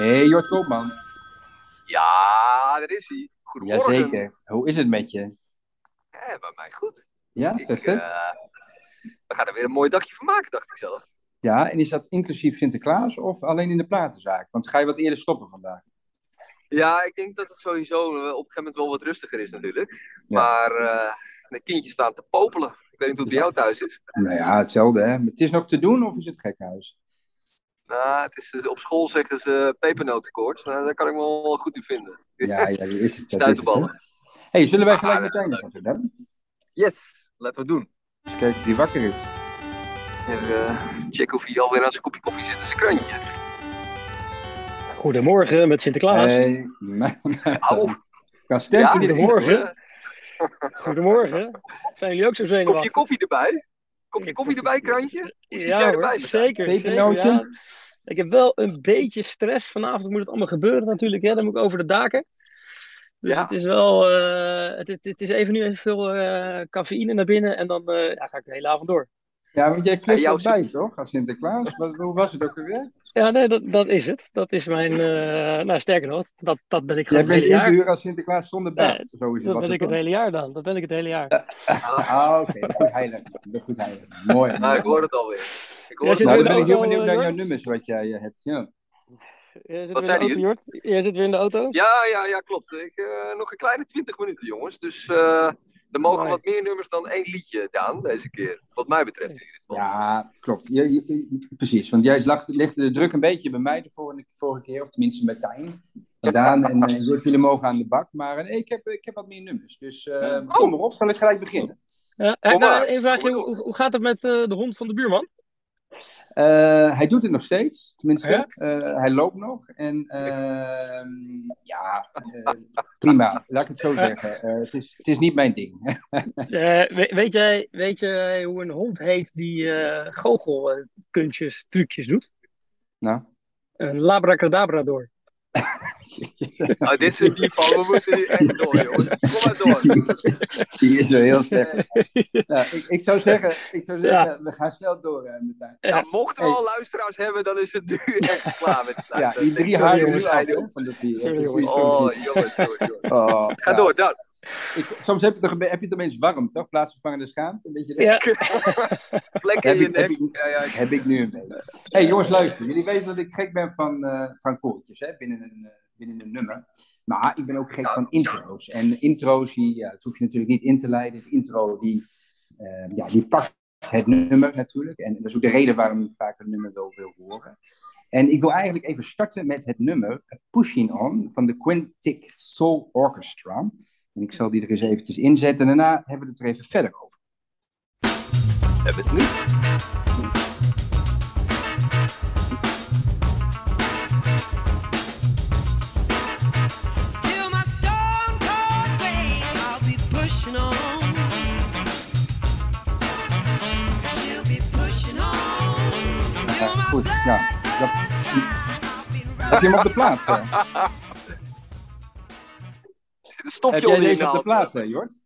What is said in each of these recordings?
Hey Jort Koopman. Ja, daar is hij. Goedemorgen. Jazeker. Hoe is het met je? Ja, bij mij goed. Ja, Ik, perfect. eh, we gaan er weer een mooi dagje van maken, dacht ik zelf. Ja, en is dat inclusief Sinterklaas of alleen in de platenzaak? Want ga je wat eerder stoppen vandaag? Ja, ik denk dat het sowieso eh, op een gegeven moment wel wat rustiger is natuurlijk. Ja. Maar eh, de kindjes staan te popelen. Ik weet niet hoe het bij jou thuis is. Nou ja, hetzelfde hè. Het is nog te doen of is het gekhuis? Nou, het is, eh, op school zeggen ze pepernotenkoorts. Nou, daar kan ik me wel goed in vinden. Ja, ja, dat is het. Stuitenballen. hey, zullen wij Ah, gelijk meteen doen? Yes, laten we het doen. Eens kijken of die wakker is. Even eh, checken of hij alweer aan zijn kopje koffie zit en zijn krantje. Goedemorgen met Sinterklaas. Hey, nou, nou, Au. Kan Ja, in goedemorgen. Goedemorgen. Zijn jullie ook zo Kopje zenuwachtig? koffie erbij. Kopje koffie erbij, krantje. Hoe zit jij Ja erbij? hoor, met zeker. zeker ja. Ik heb wel een beetje stress. Vanavond moet het allemaal gebeuren natuurlijk. Hè? Dan moet ik over de daken. Dus Ja. het is wel... eh, het, is, het is even nu even veel eh, cafeïne naar binnen. En dan eh, ja, ga ik de hele avond door. Ja, want jij klust jouw bij, toch? Als Sinterklaas. Wat, hoe was het ook alweer? Ja, nee, dat, dat is het. Dat is mijn... eh, nou, sterker nog, dat, dat ben ik Jij gewoon het bent hele in te huren als Sinterklaas zonder baat. Nee, Zo is het. Dat was ben ik het het hele jaar dan. Dat ben ik het hele jaar. Ah, oké. Dat is goed heilig. Goed heilig. Mooi. Nou, ik hoor het alweer. Ik hoor Jij het zit Nou, dan ben ik heel benieuwd naar jouw nummers wat jij eh, hebt. Ja. Jij zit Wat weer in de zeiden auto, Jort? Jij zit weer in de auto? Ja, ja, ja, klopt. Ik, eh, nog een kleine 20 minuten, jongens. Dus eh, er mogen Mooi. wat meer nummers dan één liedje, Daan, deze keer. Wat mij betreft. Ja, klopt. Je, je- je- precies, want jij lag, legde de druk een beetje bij mij de vorige, vorige keer, of tenminste met Tijn en Daan. En uh, jullie mogen aan de bak, maar eh, ik, heb, ik heb wat meer nummers. Dus eh, kom erop, zal ik gelijk beginnen? Ja, Kom nou, een vraagje, Kom hoe, hoe gaat het met eh, de hond van de buurman? Eh, hij doet het nog steeds, tenminste. Eh, hij loopt nog. En ehm, ja, eh, prima, laat ik het zo zeggen. Het, is, het is niet mijn ding. Eh, we- weet, jij, weet jij hoe een hond heet die eh goochelkuntjes, trucjes doet? nou. Een labracadabrador. Nou, dit is een niveau, we moeten hier echt door, jongens. Kom maar door. Die is wel heel slecht. Nou, ik, ik zou zeggen, ik zou zeggen we gaan snel door, uh, Martijn. Nou, mochten we al luisteraars hebben, dan is het nu echt klaar met het Ja, die drie nu hè, op. van de vier. Sorry, jongens. Oh, jongens. Oh, Ga ja. door, Dan. Ik, soms heb je, toch heb je het opeens warm, toch? Plaatsvervangende schaamte. Een beetje Ja, Vlek Heb in je ik- heb nek. ik- Ja, ja, ik- heb ik nu een beetje. hey, jongens, luister. Jullie weten dat ik gek ben van, eh, van koortjes hè, binnen, een, eh, binnen een nummer. Maar ik ben ook gek van intro's. En intro's, die, ja, dat hoef je natuurlijk niet in te leiden. De intro, die, eh, ja, die pakt het nummer natuurlijk. En dat is ook de reden waarom ik vaak een nummer wel wil horen. En ik wil eigenlijk even starten met het nummer Pushing On van de Quintic Soul Orchestra. En ik zal die er eens eventjes inzetten. En daarna hebben we het er even verder over. Hebben het niet. Goed, ja. Dat, heb je hem op de plaat? eh? Zit een Heb jij je deze op de plaat, eh, Jort?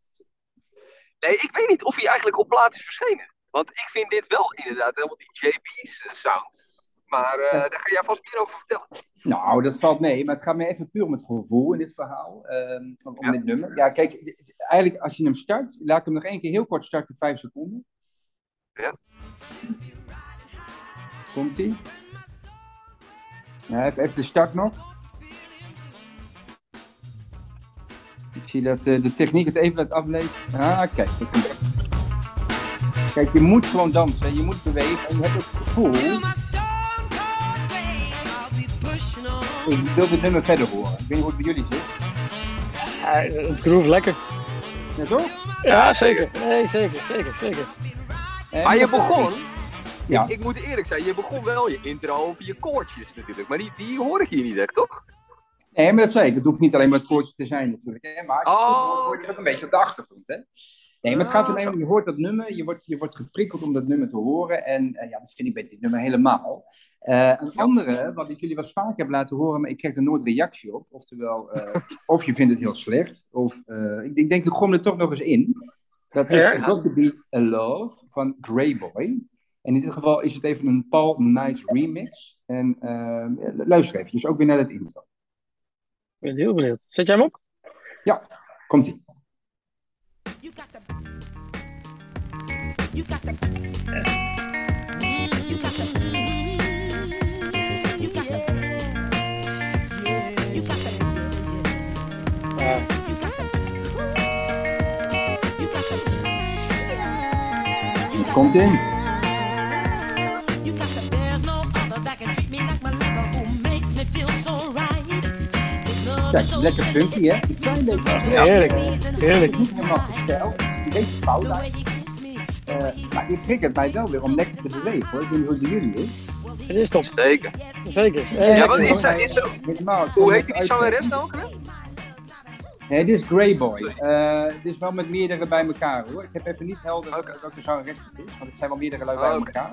Nee, ik weet niet of hij eigenlijk op plaat is verschenen. Want ik vind dit wel inderdaad helemaal die JB's eh, sound. Maar eh, daar ga jij vast meer over vertellen. Nou, dat valt mee, maar het gaat me even puur om het gevoel in dit verhaal, ehm, om Ja. dit nummer. Ja, kijk, eigenlijk als je hem start, laat ik hem nog één keer heel kort starten, vijf seconden. Ja. Komt-ie? Ja, even, even de start nog. Ik zie dat eh, de techniek het even wat afleest. Ah, kijk. komt. Kijk, je moet gewoon dansen, je moet bewegen en je hebt het gevoel. Ik wil dit nummer verder horen. Ik weet niet hoe het bij jullie zit. Ja, het groove lekker. Ja, toch? Ja, zeker. Nee, zeker, zeker, zeker. En Maar je dat- begon, Ja. ik moet eerlijk zijn, je begon wel je intro over je koortjes natuurlijk. Maar die, die hoor ik hier niet echt, toch? Nee, maar dat zei ik. Het hoeft niet alleen maar het koortje te zijn natuurlijk. Hè? Maar Oh. hoor je ook een beetje op de achtergrond. Hè? Nee, maar het gaat erom, je hoort dat nummer, je wordt, je wordt geprikkeld om dat nummer te horen. En eh, ja, dat vind ik bij dit nummer helemaal. Eh, een andere, wat ik jullie wel vaak heb laten horen, maar ik krijg er nooit reactie op. Oftewel, eh, of je vindt het heel slecht, of ik, ik denk, ik gooi er toch nog eens in. Dat is to Be a Love van Greyboy. En in dit geval is het even een Paul Nice remix. En eh, luister even, ook weer naar het intro. Ik ben heel benieuwd. Zet jij hem op? Komt-ie. You got the. You got the. You got the. You got the. You got the. Ja. You got the. You got the. Het komt in. Kijk, is lekker funky, hè? Een klein beetje. Heerlijk. Heerlijk. Niet helemaal gesteld. Een beetje fout eigenlijk. Eh, maar dit triggert mij wel weer om lekker te bewegen hoor. Ik weet niet hoe het jullie is. Het is top. Zeker. Zeker. Ja, wat Eh, is, er- is er, Helemaal, hoe heet die zangeres nou ook weer? Nee, dit is Greyboy. Eh dit is wel met meerdere bij elkaar hoor. Ik heb even niet helder Oké. welke zangeres het is, want het zijn wel meerdere lui Oh, bij elkaar.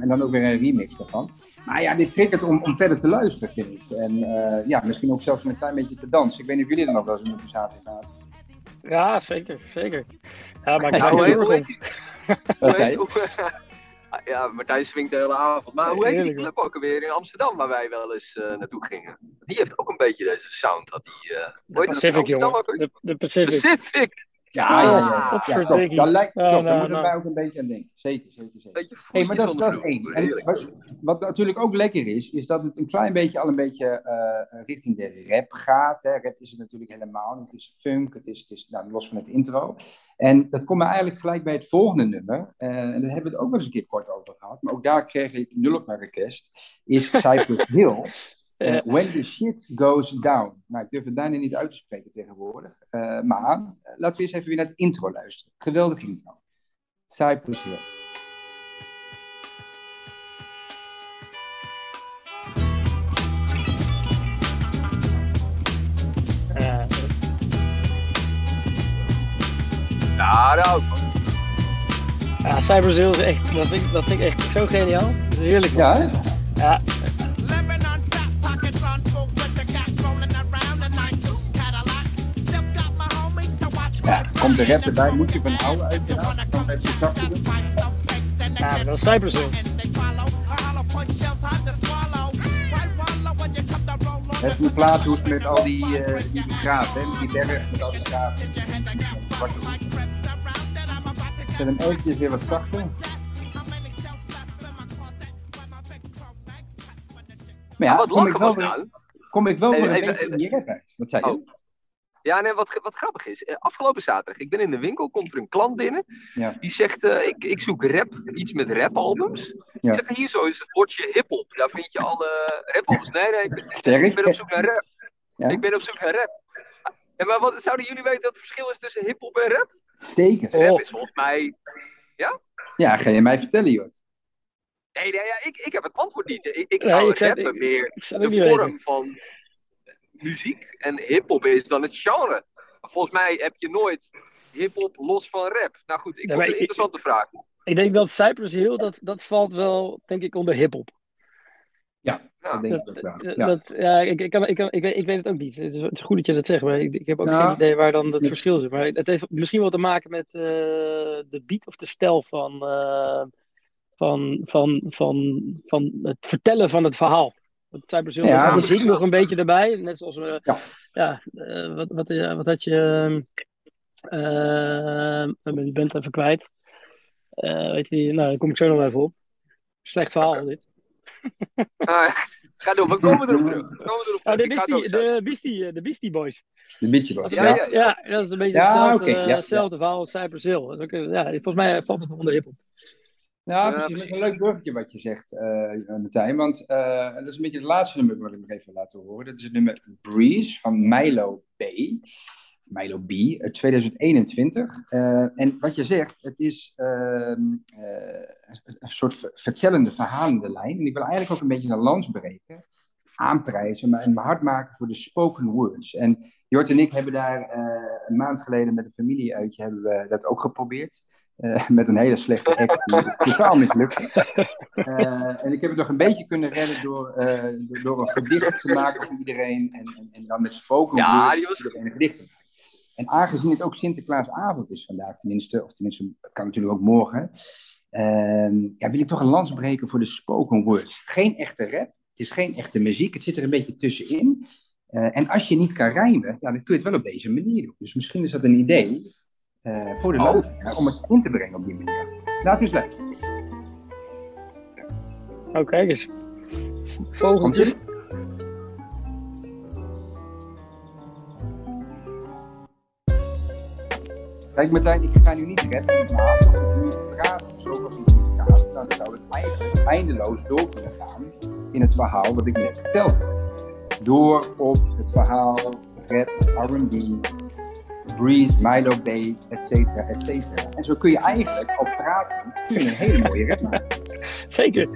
En dan ook weer een remix daarvan. Maar ja, dit triggert om, om verder te luisteren, vind ik. En eh, ja, misschien ook zelfs een klein beetje te dansen. Ik weet niet of jullie er nog wel eens in de zaten gaan. Ja, zeker. Zeker. Ja, maar ik Nou, ga hoe heel heet- erg hoe? Wat zei je? Hoe- Ja, Martijn swingt de hele avond. Maar hoe heet die club ook alweer in Amsterdam waar wij wel eens eh, naartoe gingen? Die heeft ook een beetje deze sound. Dat die, eh hoe De dat Pacific, Amsterdam jongen. De, de Pacific. Pacific! Ja, ja, ja. Ja, klopt. Lijkt, Ja, klopt, daar nou, moeten nou. wij ook een beetje aan denken. Zeker, zeker, zeker. Hey, maar dat is, dat één. En wat, natuurlijk ook lekker is, is dat het een klein beetje al een beetje eh, richting de rap gaat. Hè. Rap is het natuurlijk helemaal niet. Het is funk, het is, het is nou, los van het intro. En dat komt me eigenlijk gelijk bij het volgende nummer. Eh, en daar hebben we het ook wel eens een keer kort over gehad. Maar ook daar kreeg ik nul op mijn request. Is Cypress Hill. Eh, when the shit goes down. Nou, ik durf het bijna niet uit te spreken tegenwoordig. Eh, maar eh, laten we eens even weer naar het intro luisteren. Geweldig intro. Cypress Hill. Ja, Ja, daar ja, Cypress Hill is echt, dat vind, ik, dat vind ik echt zo geniaal. Dat is heerlijk. man. Ja, hè? Ja, komt de rap push. erbij, moet je van oude uiteraard. Dan heb je zachte doen. Ja, maar dat is Cypress Hill. Dat is die plaathoes met al die, eh die graven, hè? met die berg met al die graven. Zet hem eventjes weer wat zachter. Maar ja, wat kom ik wel weer, nou? kom ik wel weer een even- beetje uit. Wat zei je? Oh. Ja, nee, wat, wat grappig is. eh, Afgelopen zaterdag, ik ben in de winkel, komt er een klant binnen. Ja. Die zegt, eh, ik, ik zoek rap, iets met rapalbums. Ja. Ik zeg, hier zo is het woordje hiphop. Daar vind je alle rapalbums. Nee, nee, ik ben, Sterk. ik ben op zoek naar rap. Ja. Ik ben op zoek naar rap. En maar wat, zouden jullie weten dat het verschil is tussen hiphop en rap? Zeker. Oh. Rap is volgens mij... Ja, ga je mij vertellen, Jort. Nee, nee ja, ik, ik heb het antwoord niet. Ik, ik Nee, zou ik rappen ik- meer ik zou het de niet vorm van muziek. En hiphop is dan het genre. Volgens mij heb je nooit hiphop los van rap. Nou goed, ik vond het een ik- interessante vraag. ik denk dat Cypress Hill, dat, dat valt wel, denk ik, onder hip-hop. Ja, dat denk ik Dat, ook wel. dat, Ja. dat- ja, ik, ik, kan, ik, kan, ik, weet, ik weet het ook niet. Het is, het is goed dat je dat zegt, maar ik, ik heb ook Nou, geen idee waar dan het verschil zit. Maar het heeft misschien wel te maken met eh, de beat of de stijl van, eh, van, van, van, van het vertellen van het verhaal. Want Ja, dat muziek nog een beetje erbij. Net zoals, we Ja. ja, eh, wat, wat, eh, wat had je, eh, ik ben even kwijt. Eh, weet je, nou, daar kom ik zo nog even op. Slecht verhaal dit. Ah, ga door, we komen erop terug. We komen erop terug. de, Beastie, de, Beastie, de Beastie Boys. De Dat Boys. Ja, ja, dat is een beetje Ja, hetzelfde, oké, ja, ja. hetzelfde verhaal als Cypress Hill. Ook, eh, ja, volgens mij valt het onder hip-hop. Ja, Ja, precies. Dat is een leuk bruggetje wat je zegt, eh Martijn. Want eh, dat is een beetje het laatste nummer wat ik nog even laten horen. Dat is het nummer Breeze van Milo B. Milo B, uit 2021. Eh, en wat je zegt, het is ehm, eh, een soort ver- vertellende, verhalende lijn. En ik wil eigenlijk ook een beetje een lans breken, aanprijzen, maar mijn hart maken voor de spoken words. En Jort en ik hebben daar eh, een maand geleden met een familieuitje hebben we dat ook geprobeerd. Eh, met een hele slechte act die totaal mislukte. Eh, en ik heb het nog een beetje kunnen redden door, door, een gedicht te maken voor iedereen. En, en, en dan met spoken Ja, words was iedereen een gedicht te maken. En aangezien het ook Sinterklaasavond is vandaag, tenminste, of tenminste, het kan natuurlijk ook morgen. ja, wil ik toch een lans breken voor de spoken words. Geen echte rap, het is geen echte muziek, het zit er een beetje tussenin. Eh, en als je niet kan rijmen, ja, dan kun je het wel op deze manier doen. Dus misschien is dat een idee eh, voor de Oh. luisteraar om het in te brengen op die manier. We eens luisteren. Oh, kijk eens. Vogeltjes. Kijk Martijn, ik ga nu niet rappen, maar als ik nu praat zoals ik nu praat, dan zou het eigenlijk eindeloos door kunnen gaan in het verhaal dat ik net vertelde. Door op het verhaal rap, R&B, Breeze, Milo Bay, et cetera, et cetera. En zo kun je eigenlijk al praten, kun je een hele mooie rap maken. Zeker.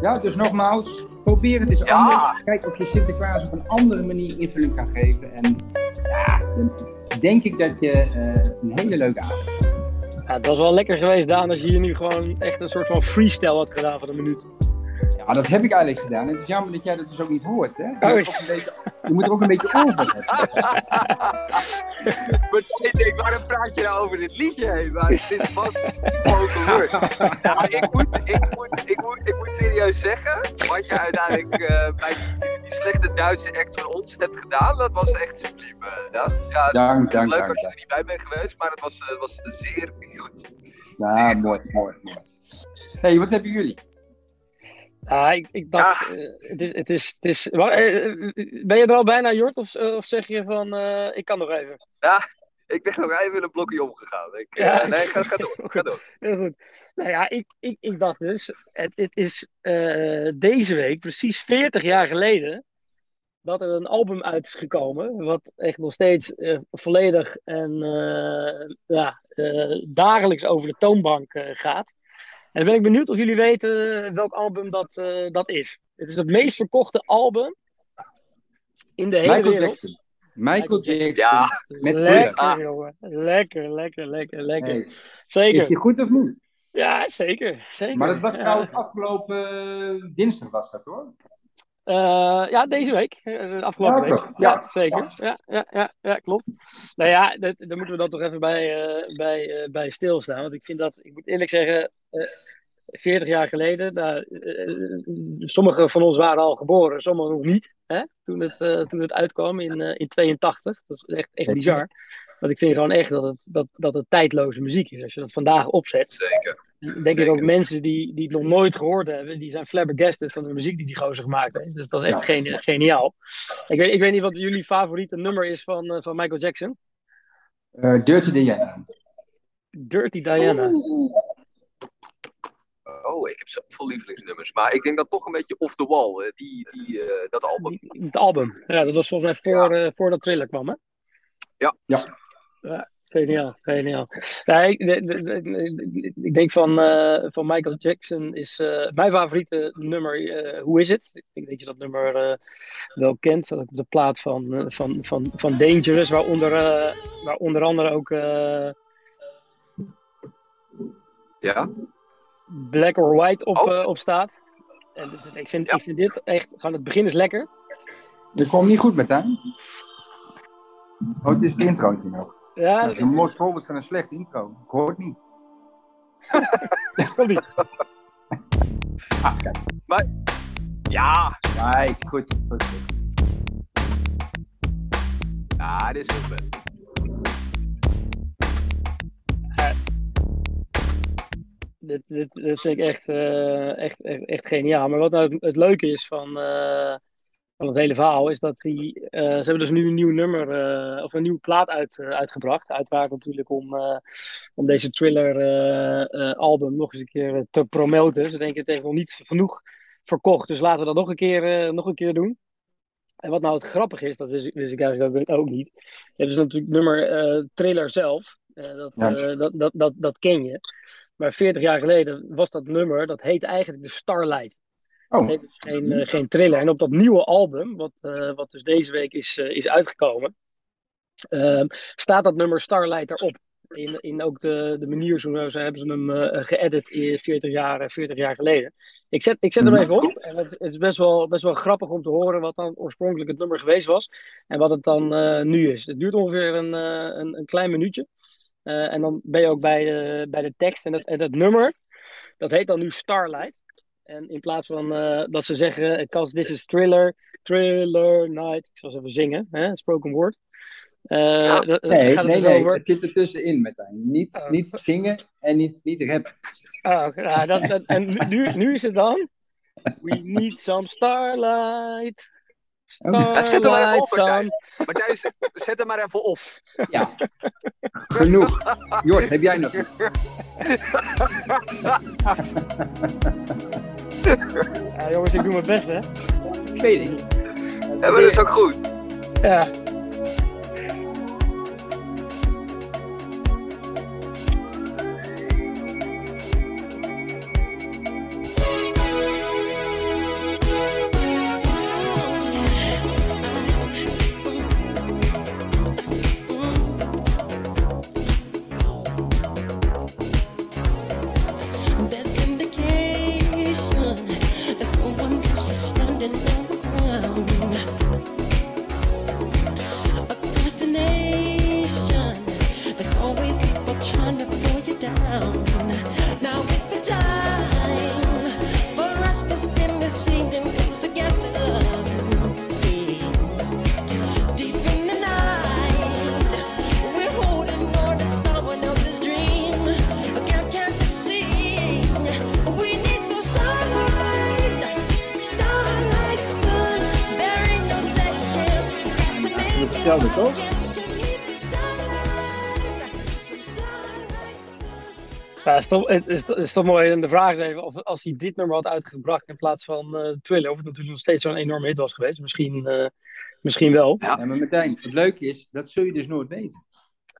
Ja, dus nogmaals, probeer het eens Ja. anders. Kijk of je Sinterklaas op een andere manier invulling kan geven. En ja, dan denk ik dat je eh, een hele leuke avond hebt. Ja, het was wel lekker geweest, Daan, als je hier nu gewoon echt een soort van freestyle had gedaan van een minuut. Ja, dat heb ik eigenlijk gedaan. En het is jammer dat jij dat dus ook niet hoort. Hè? Je, Oh, moet, ook een beetje, je moet er ook een beetje voor hebben. Maar ik denk, waarom praat je nou over dit liedje heen? Maar dit was spoken word. Maar ik moet, ik, moet, ik, moet, ik moet serieus zeggen, wat je uiteindelijk eh, bij die, die slechte Duitse act van ons hebt gedaan, dat was echt subliem. eh, Daan. ja, Dank, dank, leuk dank. als je er dank. niet bij bent geweest, maar het was, eh, was zeer goed. Ja, mooi, mooi, mooi. hey, wat hebben jullie? Ja, ik, ik dacht, eh, het is, het is, het is, eh, eh, ben je er al bijna, Jort? Of, of zeg je van, ik kan nog even? Ik ben nog even een blokje omgegaan. Ik, Ja. nee, ga, ga door. Ga door. Heel goed. Nou ja, ik, ik, ik dacht dus, het, het is deze week, precies 40 jaar geleden, dat er een album uit is gekomen, wat echt nog steeds volledig en ja, dagelijks over de toonbank gaat. En dan ben ik benieuwd of jullie weten welk album dat, eh, dat is. Het is het meest verkochte album in de hele Michael wereld. Jackson. Michael Jackson. Ja, Met Lekker, jongen. Lekker, lekker, lekker, lekker. Hey, Zeker. is die goed of niet? Ja, zeker. zeker. Maar dat was Ja. trouwens afgelopen eh, dinsdag was dat hoor. Eh, ja, deze week. Eh, de afgelopen Ja, week. Ja, Ja. zeker. Ja, ja, ja, ja, klopt. Nou ja, dat, daar moeten we dan toch even bij, eh, bij, eh, bij stilstaan. Want ik vind dat, ik moet eerlijk zeggen, eh 40 jaar geleden, nou, eh, sommigen van ons waren al geboren, sommigen nog niet, hè, toen, het, eh, toen het uitkwam in, eh, in 82. Dat is echt, echt bizar. Want ik vind gewoon echt dat het, dat, dat het tijdloze muziek is. Als je dat vandaag opzet, zeker. denk ik ook mensen die, die het nog nooit gehoord hebben, die zijn flabbergasted van de muziek die die gozer gemaakt heeft. Dus dat is echt geni- geniaal. Ik weet, ik weet niet wat jullie favoriete nummer is van, van Michael Jackson. Eh, Dirty Diana. Dirty Diana. Oh, ik heb zoveel lievelingsnummers. Maar ik denk dat toch een beetje off the wall, eh, die, die, eh, dat album. Het album. Ja, dat was volgens mij voor, eh, voordat Thriller kwam, hè? Ja. Ja. Ja, geniaal, geniaal. Ja, ik, de- de- de- ik denk van, eh, van Michael Jackson is eh, mijn favoriete nummer eh Who Is It? Ik denk dat je dat nummer eh, wel kent. Dat op de plaat van, van, van, van Dangerous, waaronder, eh, waar onder andere ook eh, Ja? Black or White op, Oh. eh, op staat. En ik, vind, ik vind dit echt, gewoon het begin is lekker. Dat kwam niet goed met hem. Oh, het is het introotje nog. Ja, Dat is een mooi voorbeeld van een slecht intro. Ik hoor het niet. ie. Ah, kijk. Ja! Kijk, goed. goed, goed. Ja, dit is heel Dit, dit, dit vind ik echt, eh, echt, echt, echt geniaal. Maar wat nou het, het leuke is van, eh, van het hele verhaal, is dat die, eh, ze hebben dus nu een nieuw nummer, of een nieuwe plaat uit, uitgebracht. Uiteraard natuurlijk om, om deze thriller eh, eh, album nog eens een keer te promoten. Ze denken het heeft nog niet genoeg verkocht, dus laten we dat nog een keer, nog een keer doen. En wat nou het grappige is, dat wist, ik- wist ik eigenlijk ook, ook niet. Je hebt dus natuurlijk het nummer trailer zelf. Dat, Ja. dat, dat, dat, dat ken je. Maar 40 jaar geleden was dat nummer, dat heette eigenlijk de Starlight. Oh, Het heet dus geen, eh, geen. En op dat nieuwe album, wat, eh, wat dus deze week is, eh, is uitgekomen, ehm, staat dat nummer Starlight erop. In, in ook de, de manier zo, zo hebben ze hem geëdit in 40 jaar, eh, 40 jaar geleden. Ik zet, ik zet hem even op. En het, het is best wel, best wel grappig om te horen wat dan oorspronkelijk het nummer geweest was. En wat het dan nu is. Het duurt ongeveer een, een, een klein minuutje. Eh, en dan ben je ook bij de, bij de tekst. En dat, en dat nummer, dat heet dan nu Starlight. En in plaats van eh, dat ze zeggen, because this is thriller, thriller night. Ik zal eens even zingen, hè? spoken word. Eh, dat- dat Nee, gaat het nee, dus nee. over. Het zit er tussenin, Martijn. Niet, Oh. niet zingen en niet, niet rappen. Ah, oké. Ja, dat, dat- en nu, nu is het dan. We need some starlight. Ja, zet hem maar even op, Starlight, Martijn. son. Martijn, zet, hem maar even op. Ja. Genoeg. Jort, heb jij nog? Ja, jongens, ik doe mijn best, hè? Ik weet het. Ja, maar dat is ook goed. Ja. Hetzelfde, toch? Ja, is toch, het, is, het is toch mooi. En de vraag is even of als hij dit nummer had uitgebracht in plaats van eh Thriller, of het natuurlijk nog steeds zo'n enorme hit was geweest. Misschien, eh, misschien wel. Ja, maar Martijn, het leuke is, dat zul je dus nooit weten.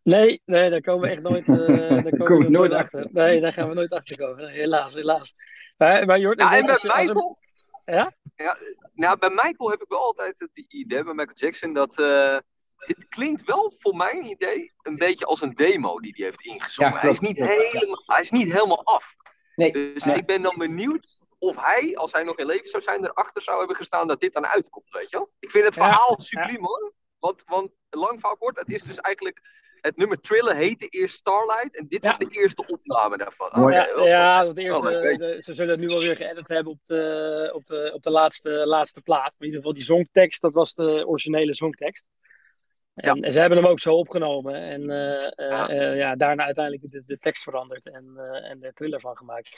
Nee, nee, daar komen we echt nooit, eh, daar komen komen we nooit achter. Nee, daar gaan we nooit achter komen. Nee, helaas, helaas. Maar, maar Jort, Nou, en bij Michael... Ja? Ja, nou, bij Michael heb ik wel altijd het idee, bij Michael Jackson, dat... eh, dit klinkt wel, voor mijn idee, een beetje als een demo die hij heeft ingezongen. Ja, hij, is niet helemaal, hij is niet helemaal af. Nee, Dus nee. ik ben dan benieuwd of hij, als hij nog in leven zou zijn, erachter zou hebben gestaan dat dit dan uitkomt, weet je wel? Ik vind het Ja, verhaal subliem hoor. Want, want lang verhaal kort, het is dus eigenlijk... Het nummer Thriller heette eerst Starlight en dit Ja. was de eerste opname daarvan. Ja, dat ja, dat eerste, de- ze zullen het nu wel weer geëdit hebben op de, op de, op de laatste, laatste plaat. Maar in ieder geval die zongtekst, dat was de originele zongtekst. En, ze hebben hem ook zo opgenomen en eh, eh, Ja. eh, ja, daarna uiteindelijk de, de tekst veranderd en, eh, en er thriller van gemaakt.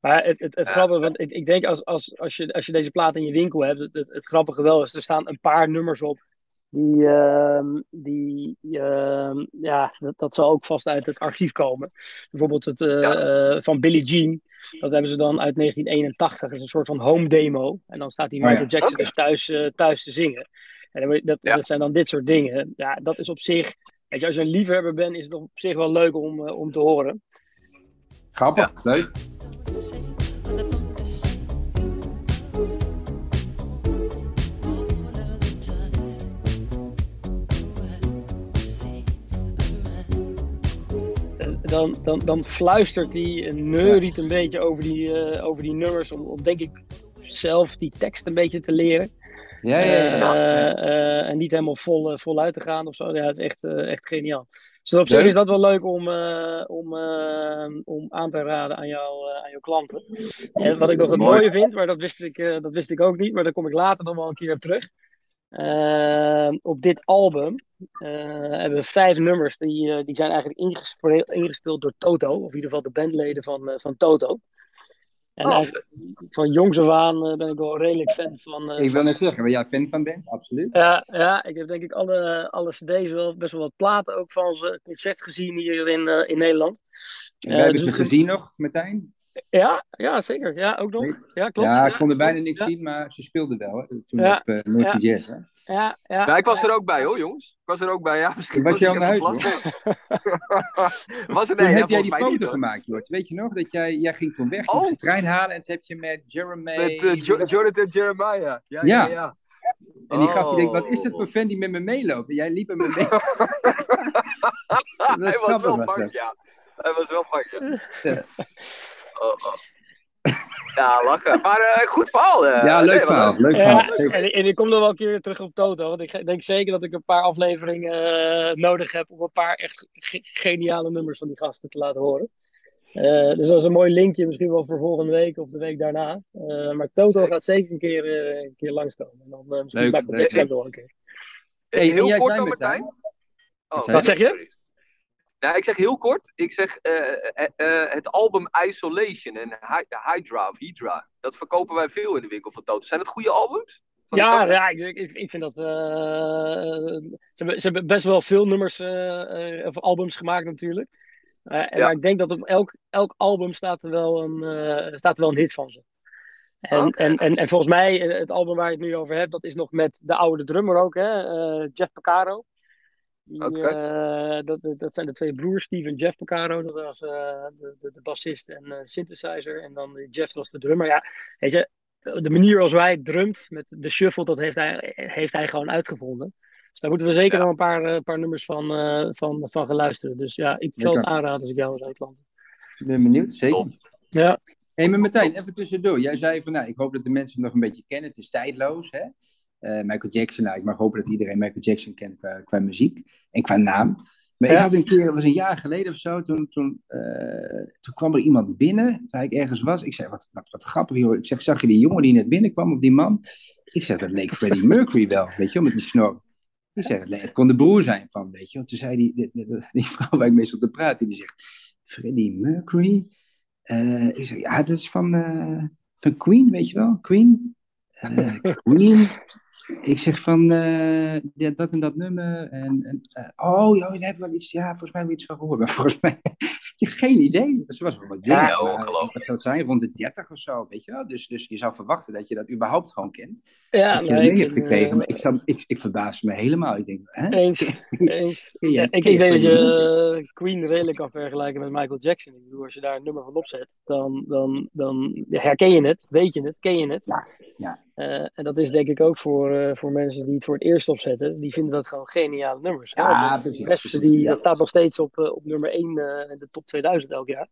Maar het, het, het Ja. grappige, want ik, ik denk als, als, als, je, als je deze plaat in je winkel hebt, het, het, het grappige wel is, er staan een paar nummers op die, ehm, die ehm, ja, dat, dat zal ook vast uit het archief komen. Bijvoorbeeld het eh, Ja. eh, van Billie Jean. Dat hebben ze dan uit 1981. Dat is een soort van home demo. En dan staat die Oh ja. Michael Jackson Oké. dus thuis, eh, thuis te zingen. En dat, Ja. dat zijn dan dit soort dingen. Ja, dat is op zich. Weet je, als je een liefhebber bent, is het op zich wel leuk om, eh, om te horen. Grappig, leuk. Dan, dan, dan fluistert hij en neuriet een beetje over die, eh, over die nummers. Om, om denk ik zelf die tekst een beetje te leren. Ja, ja, ja. Eh, eh, en niet helemaal vol, eh, voluit te gaan of zo. Ja, het is echt, echt geniaal. Dus op zich is dat wel leuk om, eh, om, om aan te raden aan, jou, aan jouw klanten. En wat ik nog het Mooi. mooie vind, maar dat wist, ik, eh, dat wist ik ook niet, maar daar kom ik later nog wel een keer op terug. Op dit album eh, hebben we vijf nummers die, die zijn eigenlijk ingespeeld, ingespeeld door Toto, of in ieder geval de bandleden van, eh, van Toto. En Oh, eigenlijk van jongs af aan eh, ben ik wel redelijk fan van, eh, Ik wil net zeggen, waar jij fan van bent, absoluut. ja, ja, ik heb denk ik alle, alle cd's wel, best wel wat platen ook van ze concert gezien hier in, eh, in Nederland. We Eh, hebben dus ze het- gezien nog, Martijn. Ja, ja, zeker. Ja, ook nog. Ja, klopt. Ja, ik kon er bijna niks Ja. zien, maar ze speelden wel. Hè, toen Ja. op uh, Naughty Ja. Jazz. Hè. Ja, ja. Ja, ik was er ook bij hoor, jongens. Ik was er ook bij, ja. Misschien Was je naar even huis, was er Toen nee, heb ja, jij die mij foto niet, gemaakt, Jort. Weet je nog? Dat jij, jij ging toen weg, Oh. de trein halen en toen heb je met Jeremy... Met eh, Jo- Jonathan Jeremiah. Ja, ja, Ja. ja. En die gast die denkt, wat Oh. is dit voor fan die met me meeloopt? En jij liep met me mee. Hij was wel was bang, ja. Hij was wel bang, ja. Ja. Oh, oh. Ja, lachen. Maar eh, goed verhaal. eh. Ja, leuk Nee, maar- verhaal. Leuk verhaal. En, en ik kom er wel een keer terug op Toto. Want ik denk zeker dat ik een paar afleveringen eh, nodig heb om een paar echt ge- geniale nummers van die gasten te laten horen. Eh, dus dat is een mooi linkje, misschien wel voor volgende week of de week daarna. Eh, maar Toto gaat zeker een keer, een keer langskomen. En dan misschien Leuk. Jackson ook nog een keer. Hey, heel kort dan, Martijn. Oh, Wat zeg je? Nou, ik zeg heel kort. Ik zeg eh, eh, eh, het album Isolation en Hy- Hydra of Hydra. Dat verkopen wij veel in de winkel van Toto. Zijn het goede albums? Ja, ja ik, ik, ik vind dat. ze, hebben, ze hebben best wel veel nummers of albums gemaakt, natuurlijk. En. Maar ik denk dat op elk, elk album staat er wel een, staat er wel een hit van ze. En, Oké. en, en, en volgens mij, het album waar je het nu over hebt, dat is nog met de oude drummer ook, hè? Jeff Porcaro. Die, Oké. eh, dat, dat- zijn de twee broers, Steve en Jeff Porcaro. Dat was eh, de, de, de bassist en eh, synthesizer. En dan die Jeff was de drummer. Ja, weet je, de manier als hij drumt met de shuffle, dat heeft hij, heeft hij gewoon uitgevonden. Dus daar moeten we zeker Ja. nog een paar, eh, paar nummers van, eh van, van gaan luisteren. Dus ja, ik zou het aanraden als ik jou was uitland. Ik ben benieuwd, zeker. Top. Ja, Hé, maar Martijn, even tussendoor. Jij zei van, nou, ik hoop dat de mensen hem nog een beetje kennen. Het is tijdloos, hè? Eh, Michael Jackson, nou, ik mag hopen dat iedereen Michael Jackson kent qua, qua muziek en qua naam. Maar ik had een keer, dat was een jaar geleden of zo, toen, toen, eh, toen kwam er iemand binnen, waar ik ergens was. Ik zei, wat, wat, wat grappig joh. Ik zeg, zag je die jongen die net binnenkwam, of die man? Ik zeg, dat leek Freddie Mercury wel, weet je met die snor. Ik zeg, het, kon de broer zijn van, weet je wel. Toen zei die, die, die, die vrouw waar ik mee zat te praten, die zegt, Freddie Mercury? Eh, ik zeg, ja, dat is van, van Queen, weet je wel, Queen. Queen. Ik zeg van eh, ja, dat en dat nummer. En, en, eh, oh, ja, daar hebben we wel iets. Ja, volgens mij hebben we iets van gehoord. Maar volgens mij. Heb geen idee. Ze was wel wat jonger. Ja, ongelooflijk. Wat zou het zijn? Rond de 30 of zo, weet je wel? Dus, dus je zou verwachten dat je dat überhaupt gewoon kent. ja dat je nee, dat mee ik hebt vind, gekregen. eh, Maar ik, ik, ik verbaas me helemaal. Ik denk, hè? Eens, eens. Je- Ja, ik, je denk dat je eh, Queen redelijk kan vergelijken met Michael Jackson. Ik bedoel, als je daar een nummer van opzet, dan, dan, dan herken je het, weet je het, ken je het. Ja, ja. Eh, en dat is denk ik ook voor, eh, voor mensen die het voor het eerst opzetten. Die vinden dat gewoon geniale nummers. Ja, precies, die, ja. Dat staat nog steeds op, eh, op nummer 1 in de top 2000 elk jaar.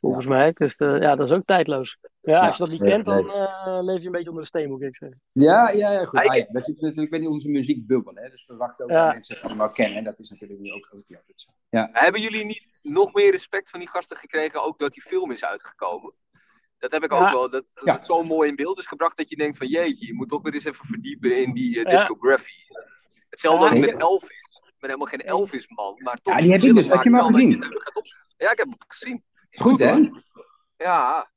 Volgens mij. Dus eh, ja, dat is ook tijdloos. Ja, Ja, als je dat niet ja, kent, dan eh, leef je een beetje onder de steen, moet ik zeggen. Ja, ja, ja, goed. Ah, ik- Ah, ja, dat is natuurlijk weer onze muziekbubbel. Hè? Dus we wachten ook Ja. dat mensen het allemaal kennen. En dat is natuurlijk nu ook, ook niet altijd zo. Ja. Hebben jullie niet nog meer respect van die gasten gekregen, ook dat die film is uitgekomen? Dat heb ik ook wel, dat, dat Ja. het zo mooi in beeld is gebracht dat je denkt van jeetje, je moet ook weer eens even verdiepen in die eh, Ja. discography. Hetzelfde Ja. ook met. Elvis. Ik ben helemaal geen Elvis-man, maar toch... Ja, die heb ik dus. Heb je hem al gezien? het. Ja, ik heb hem gezien. Goed, hè? Ja,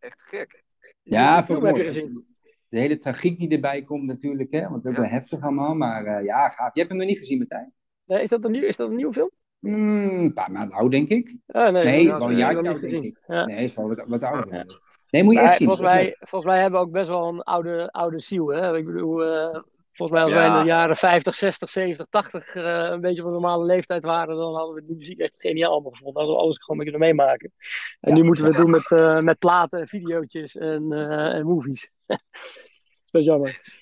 echt gek. Ja, voor heb je gezien. De hele tragiek die erbij komt natuurlijk, hè? want ook Ja. wel heftig allemaal. Maar eh, ja, gaaf. Je hebt hem nog niet gezien, Martijn? Nee, is, dat een nieuw, is dat een nieuwe film? Hmm, een paar maanden oud, denk ik. Ah, nee, Nee, dat wel heb een jaar nog niet oud, denk gezien. ik. Ja. Nee, is wel wat, wat ouder. Ja. Nee, moet je Maar echt zien. volgens, mij, volgens mij hebben we ook best wel een oude, oude ziel. Hè? Ik bedoel, eh, volgens mij als wij Ja. in de jaren 50, 60, 70, 80 eh, een beetje op een normale leeftijd waren, dan hadden we die muziek echt geniaal allemaal gevonden. Hadden we alles gewoon kunnen meemaken. En Ja. nu moeten we het doen met, eh, met platen en videootjes en, eh, en movies. dat is jammer.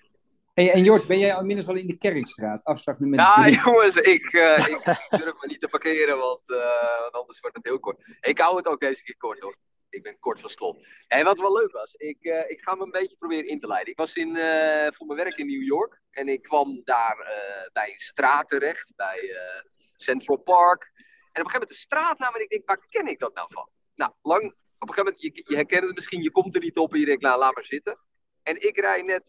Hey, en Jort, ben jij al inmiddels al in de Kerkstraat? Afslag nummer Ja, drie. jongens, ik, eh, ik durf me niet te parkeren, want, eh, want anders wordt het heel kort. Ik hou het ook deze keer kort, hoor. Ik ben kort van slot. En wat wel leuk was, ik, eh, ik ga me een beetje proberen in te leiden. Ik was in, eh, voor mijn werk in New York en ik kwam daar eh, bij een straat terecht, bij Central Park. En op een gegeven moment een straatnaam en ik denk, waar ken ik dat nou van? Nou, lang, op een gegeven moment, je, je herkent het misschien, je komt er niet op en je denkt, nou, laat maar zitten. En ik rij net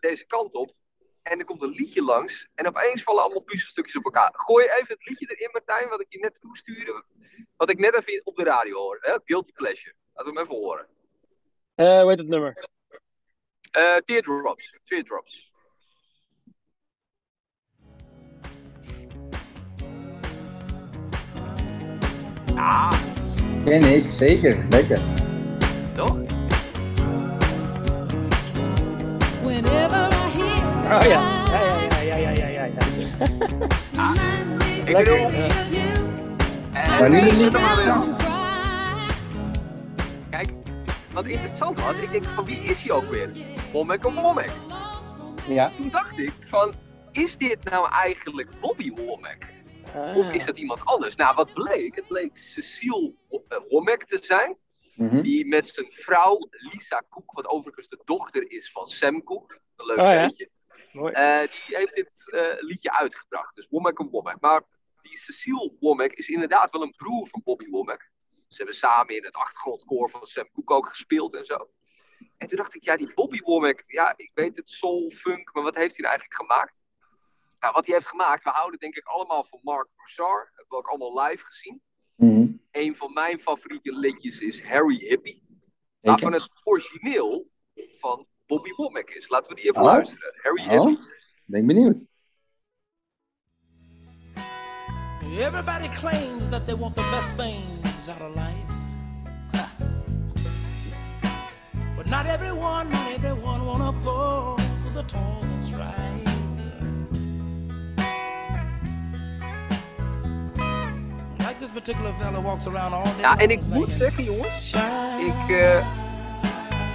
deze kant op en er komt een liedje langs. En opeens vallen allemaal puzzelstukjes op elkaar. Gooi even het liedje erin, Martijn, wat ik je net toestuurde. Wat ik net even op de radio hoor. Hè? Guilty Pleasure. Laten we hem even horen. Eh hoe heet het nummer? Eh, teardrops. Teardrops. Ja, Ken ik, zeker. Lekker. toch? Whenever Oh ja. Ja, ja, ja, ja, ja, ja, ja. Ik Lekker. bedoel, Ja. eh, Maar nu ik niet staan. aan. Kijk, wat interessant was, ik denk van wie is hij ook weer? Womack of Womack? Ja. Toen dacht ik van, is dit nou eigenlijk Bobby Womack? Ah. Of is dat iemand anders? Nou, wat bleek? Het bleek Cecile eh, Womack te zijn. Mhm. Die met zijn vrouw Lisa Koek, wat overigens de dochter is van Sam Koek. Een leuk Oh, ja. beetje. Mooi. Eh, die heeft dit eh, liedje uitgebracht. Dus Womack en Womack. Maar die Cecile Womack is inderdaad wel een broer van Bobby Womack. Ze hebben samen in het achtergrondkoor van Sam Cooke ook gespeeld en zo. En toen dacht ik, ja, die Bobby Womack, ja, ik weet het, soul, funk, maar wat heeft hij nou eigenlijk gemaakt? Nou, wat hij heeft gemaakt, we houden denk ik allemaal van Mark Broussard. Hebben we ook allemaal live gezien. Mhm. Een van mijn favoriete liedjes is Harry Hippie. Zeker. Waarvan het origineel van Bobby Womack is. Laten we die even Oh. luisteren. Harry Oh, ben ik benieuwd. Everybody claims that they want the best things out of life. Ha. But not everyone, not everyone wanna go through the toils and strife. Like this particular fella walks around all day. Ja, en ik moet zeggen, jongens, ik, eh,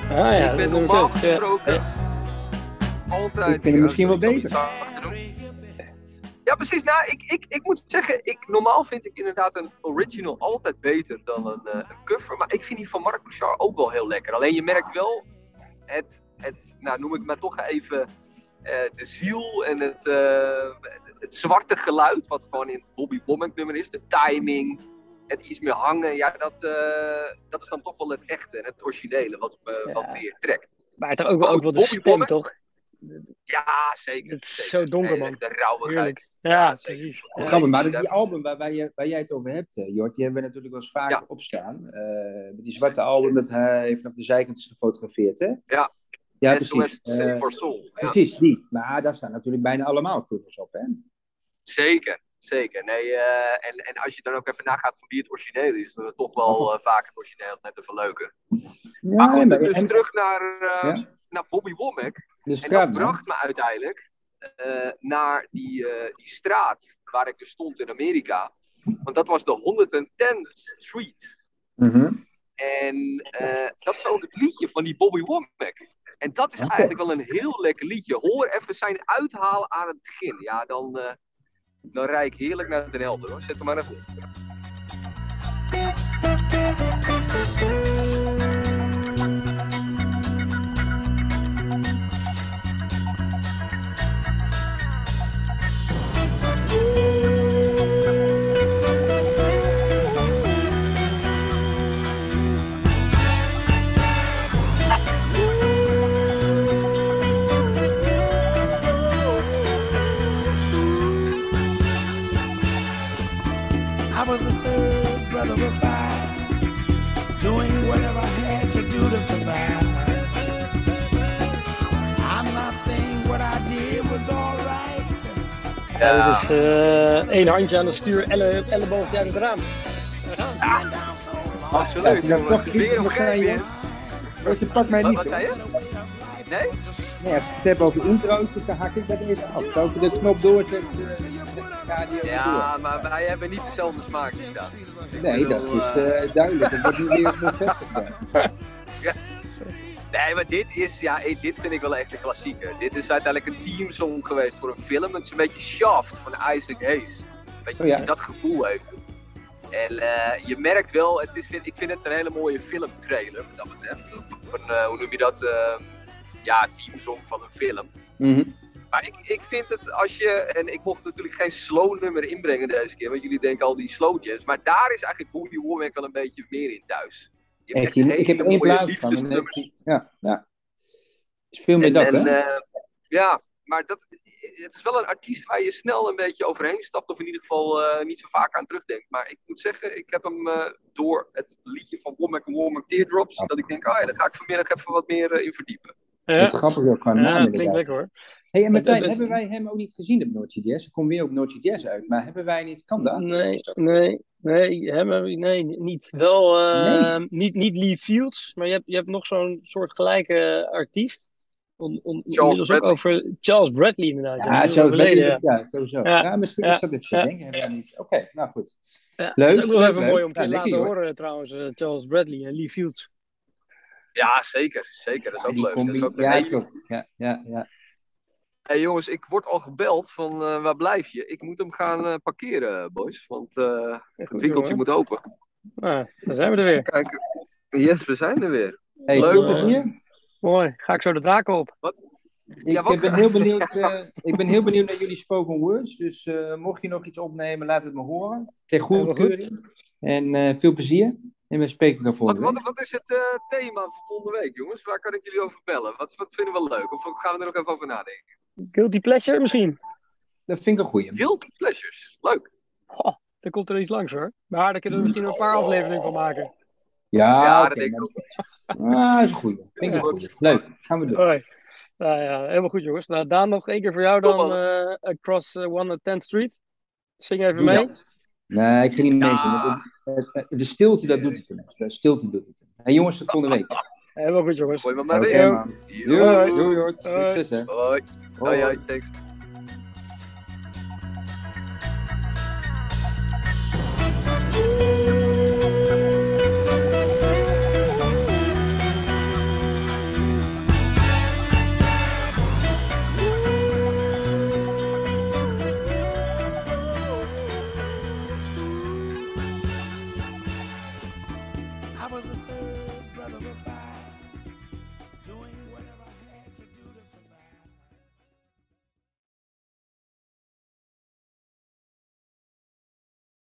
Ah, ja, ik ben normaal gesproken Ja. altijd... Ik vind misschien wel sorry, ik beter. Ja, precies. Nou, ik, ik, ik moet zeggen, ik, normaal vind ik inderdaad een original altijd beter dan een, eh, een cover. Maar ik vind die van Marc Bouchard ook wel heel lekker. Alleen je merkt wel het, het nou noem ik het maar toch even, eh, de ziel en het, eh, het zwarte geluid, wat gewoon in het Bobby Womack nummer is. De timing, het iets meer hangen. Ja, dat, eh, dat is dan toch wel het echte en het originele, wat me Ja. wat meer trekt. Maar het ook, wel- Maar ook wel de stem, toch? Ja, zeker. Het is zeker. zo donker, man. De rauwigheid. Heerlijk. Ja, zeker. precies. Het is Ja. grappig, maar die album waar, waar, je, waar jij het over hebt, eh, Jort, die hebben we natuurlijk wel eens vaker Ja. opstaan. Eh, met die zwarte album dat hij vanaf de zijkant is gefotografeerd, hè? Ja. Ja, SOS precies. Save Eh, for Soul. Ja. precies, die. Maar daar staan natuurlijk bijna allemaal covers op, hè? Zeker, zeker. Nee, eh, en, en als je dan ook even nagaat van wie het origineel is, dan is het toch wel eh, vaak het origineel net te verleuken. Ja, maar goed, maar- dus en- terug naar, eh, Ja. naar Bobby Womack. En dat bracht me uiteindelijk naar die, die straat waar ik dus stond in Amerika. Want dat was de 110th Street. Mhm. En dat is ook het liedje van die Bobby Womack. En dat is eigenlijk wel een heel lekker liedje. Hoor even zijn uithalen aan het begin. Ja, dan, dan rijd ik heerlijk naar Den Helder hoor. Zet hem maar even één handje aan het stuur, elle, elleboogje uit het raam. Ja, Absoluut. als je dan jongens. toch kritisch op zijn, joh. Dus je pakt mij niet, wat zei je? Nee? Nee, als je het hebt over intro's, dus dan hak ik dat even af. Zou ik de knop doorzetten, eh, de Ja, maar wij hebben niet dezelfde smaak, Nita. Nee, dat is eh, duidelijk. Dat wordt nu weer bevestigd. Ja. Nee, maar dit is, ja, dit vind ik wel echt een klassieker. Dit is uiteindelijk een teamsong geweest voor een film. Het is een beetje Shaft van Isaac Hayes. Weet je, Oh ja. dat gevoel heeft. En eh, je merkt wel, het is, ik vind het een hele mooie filmtrailer, wat dat betreft. Eh, hoe noem je dat? eh, ja, teamsong van een film. Mhm. Maar ik, ik vind het als je, en ik mocht natuurlijk geen slow nummer inbrengen deze keer, want jullie denken al die slow jams, maar daar is eigenlijk Bobby Womack wel een beetje meer in thuis. Je hebt Heeft echt hij, ik heb hele één mooie plaat van. heeft Ja, ja. is veel meer En- dat, en, hè? eh, ja, maar dat, het is wel een artiest waar je snel een beetje overheen stapt, of in ieder geval eh, niet zo vaak aan terugdenkt. Maar ik moet zeggen, ik heb hem eh, door het liedje van Womack en Womack Teardrops, dat ik denk, ah ja, daar ga ik vanmiddag even wat meer in verdiepen. Dat Ja, is grappig ook qua ja naam klinkt lekker hoor. Hey, en Martijn, Dat- dat- hebben wij hem ook niet gezien op Noordje Jazz? Hij komt weer op Noordje Jazz uit, maar hebben wij niet kandidaat? Nee, nee, nee, hebben we- nee, niet. Wel, eh, Nee. niet, niet Lee Fields, maar je hebt, je hebt nog zo'n soort gelijke artiest. On, on, Charles inmiddels ook Bradley. over Charles Bradley inderdaad. Ja, zo overleden, ja. ja, sowieso. Ja, Ja, misschien ja, is dat wij niet. Oké, nou goed. Ja, Leuk, dat is ook wel leuk, even leuk. mooi om te laten horen trouwens, eh, Charles Bradley en Lee Fields. Ja, zeker. Zeker, dat is Ja, ook leuk. Dat is combi, ook hele-. Ja, ja, ja. Hey jongens, ik word al gebeld van eh, waar blijf je? Ik moet hem gaan eh, parkeren, boys. Want eh, het goed, winkeltje jongen. moet open. Ah, daar zijn we er weer. Kijk, Yes, we zijn er weer. Hey, Leuk. plezier. Mooi. Ga ik zo de daken op. Ik Ja, wat- eh, ben heel benieuwd, eh, ik ben heel benieuwd naar jullie spoken words. Dus eh, mocht je nog iets opnemen, laat het me horen. Ter goedkeuring. En eh, veel plezier. En we spreken elkaar Wat, volgende wat, week. wat is het eh, thema voor volgende week, jongens? Waar kan ik jullie over bellen? Wat, wat vinden we leuk? Of gaan we er nog even over nadenken? Guilty pleasure misschien. Dat vind ik een goeie. Guilty pleasures. Leuk. Oh, er komt er iets langs hoor. Maar daar kunnen we misschien een paar afleveringen van maken. Ja, dat denk ik maar- ook. Ah, dat is een goeie. Vind ik een goeie. Leuk, gaan we doen. Hoi. Nou ja, helemaal goed jongens. Nou, Daan nog één keer voor jou dan eh, Across eh, 110th Street. Zing even Doe mee. dat. Nee, ik ga niet Ja. meezingen. De, de- de stilte, dat doet het hem. De stilte doet het. Hey, jongens, tot volgende week. Helemaal goed jongens. Gooi maar maar weer. Doei, doei, Jort. Hoi. Succes, hè. Hoi. Oh yeah. Thanks.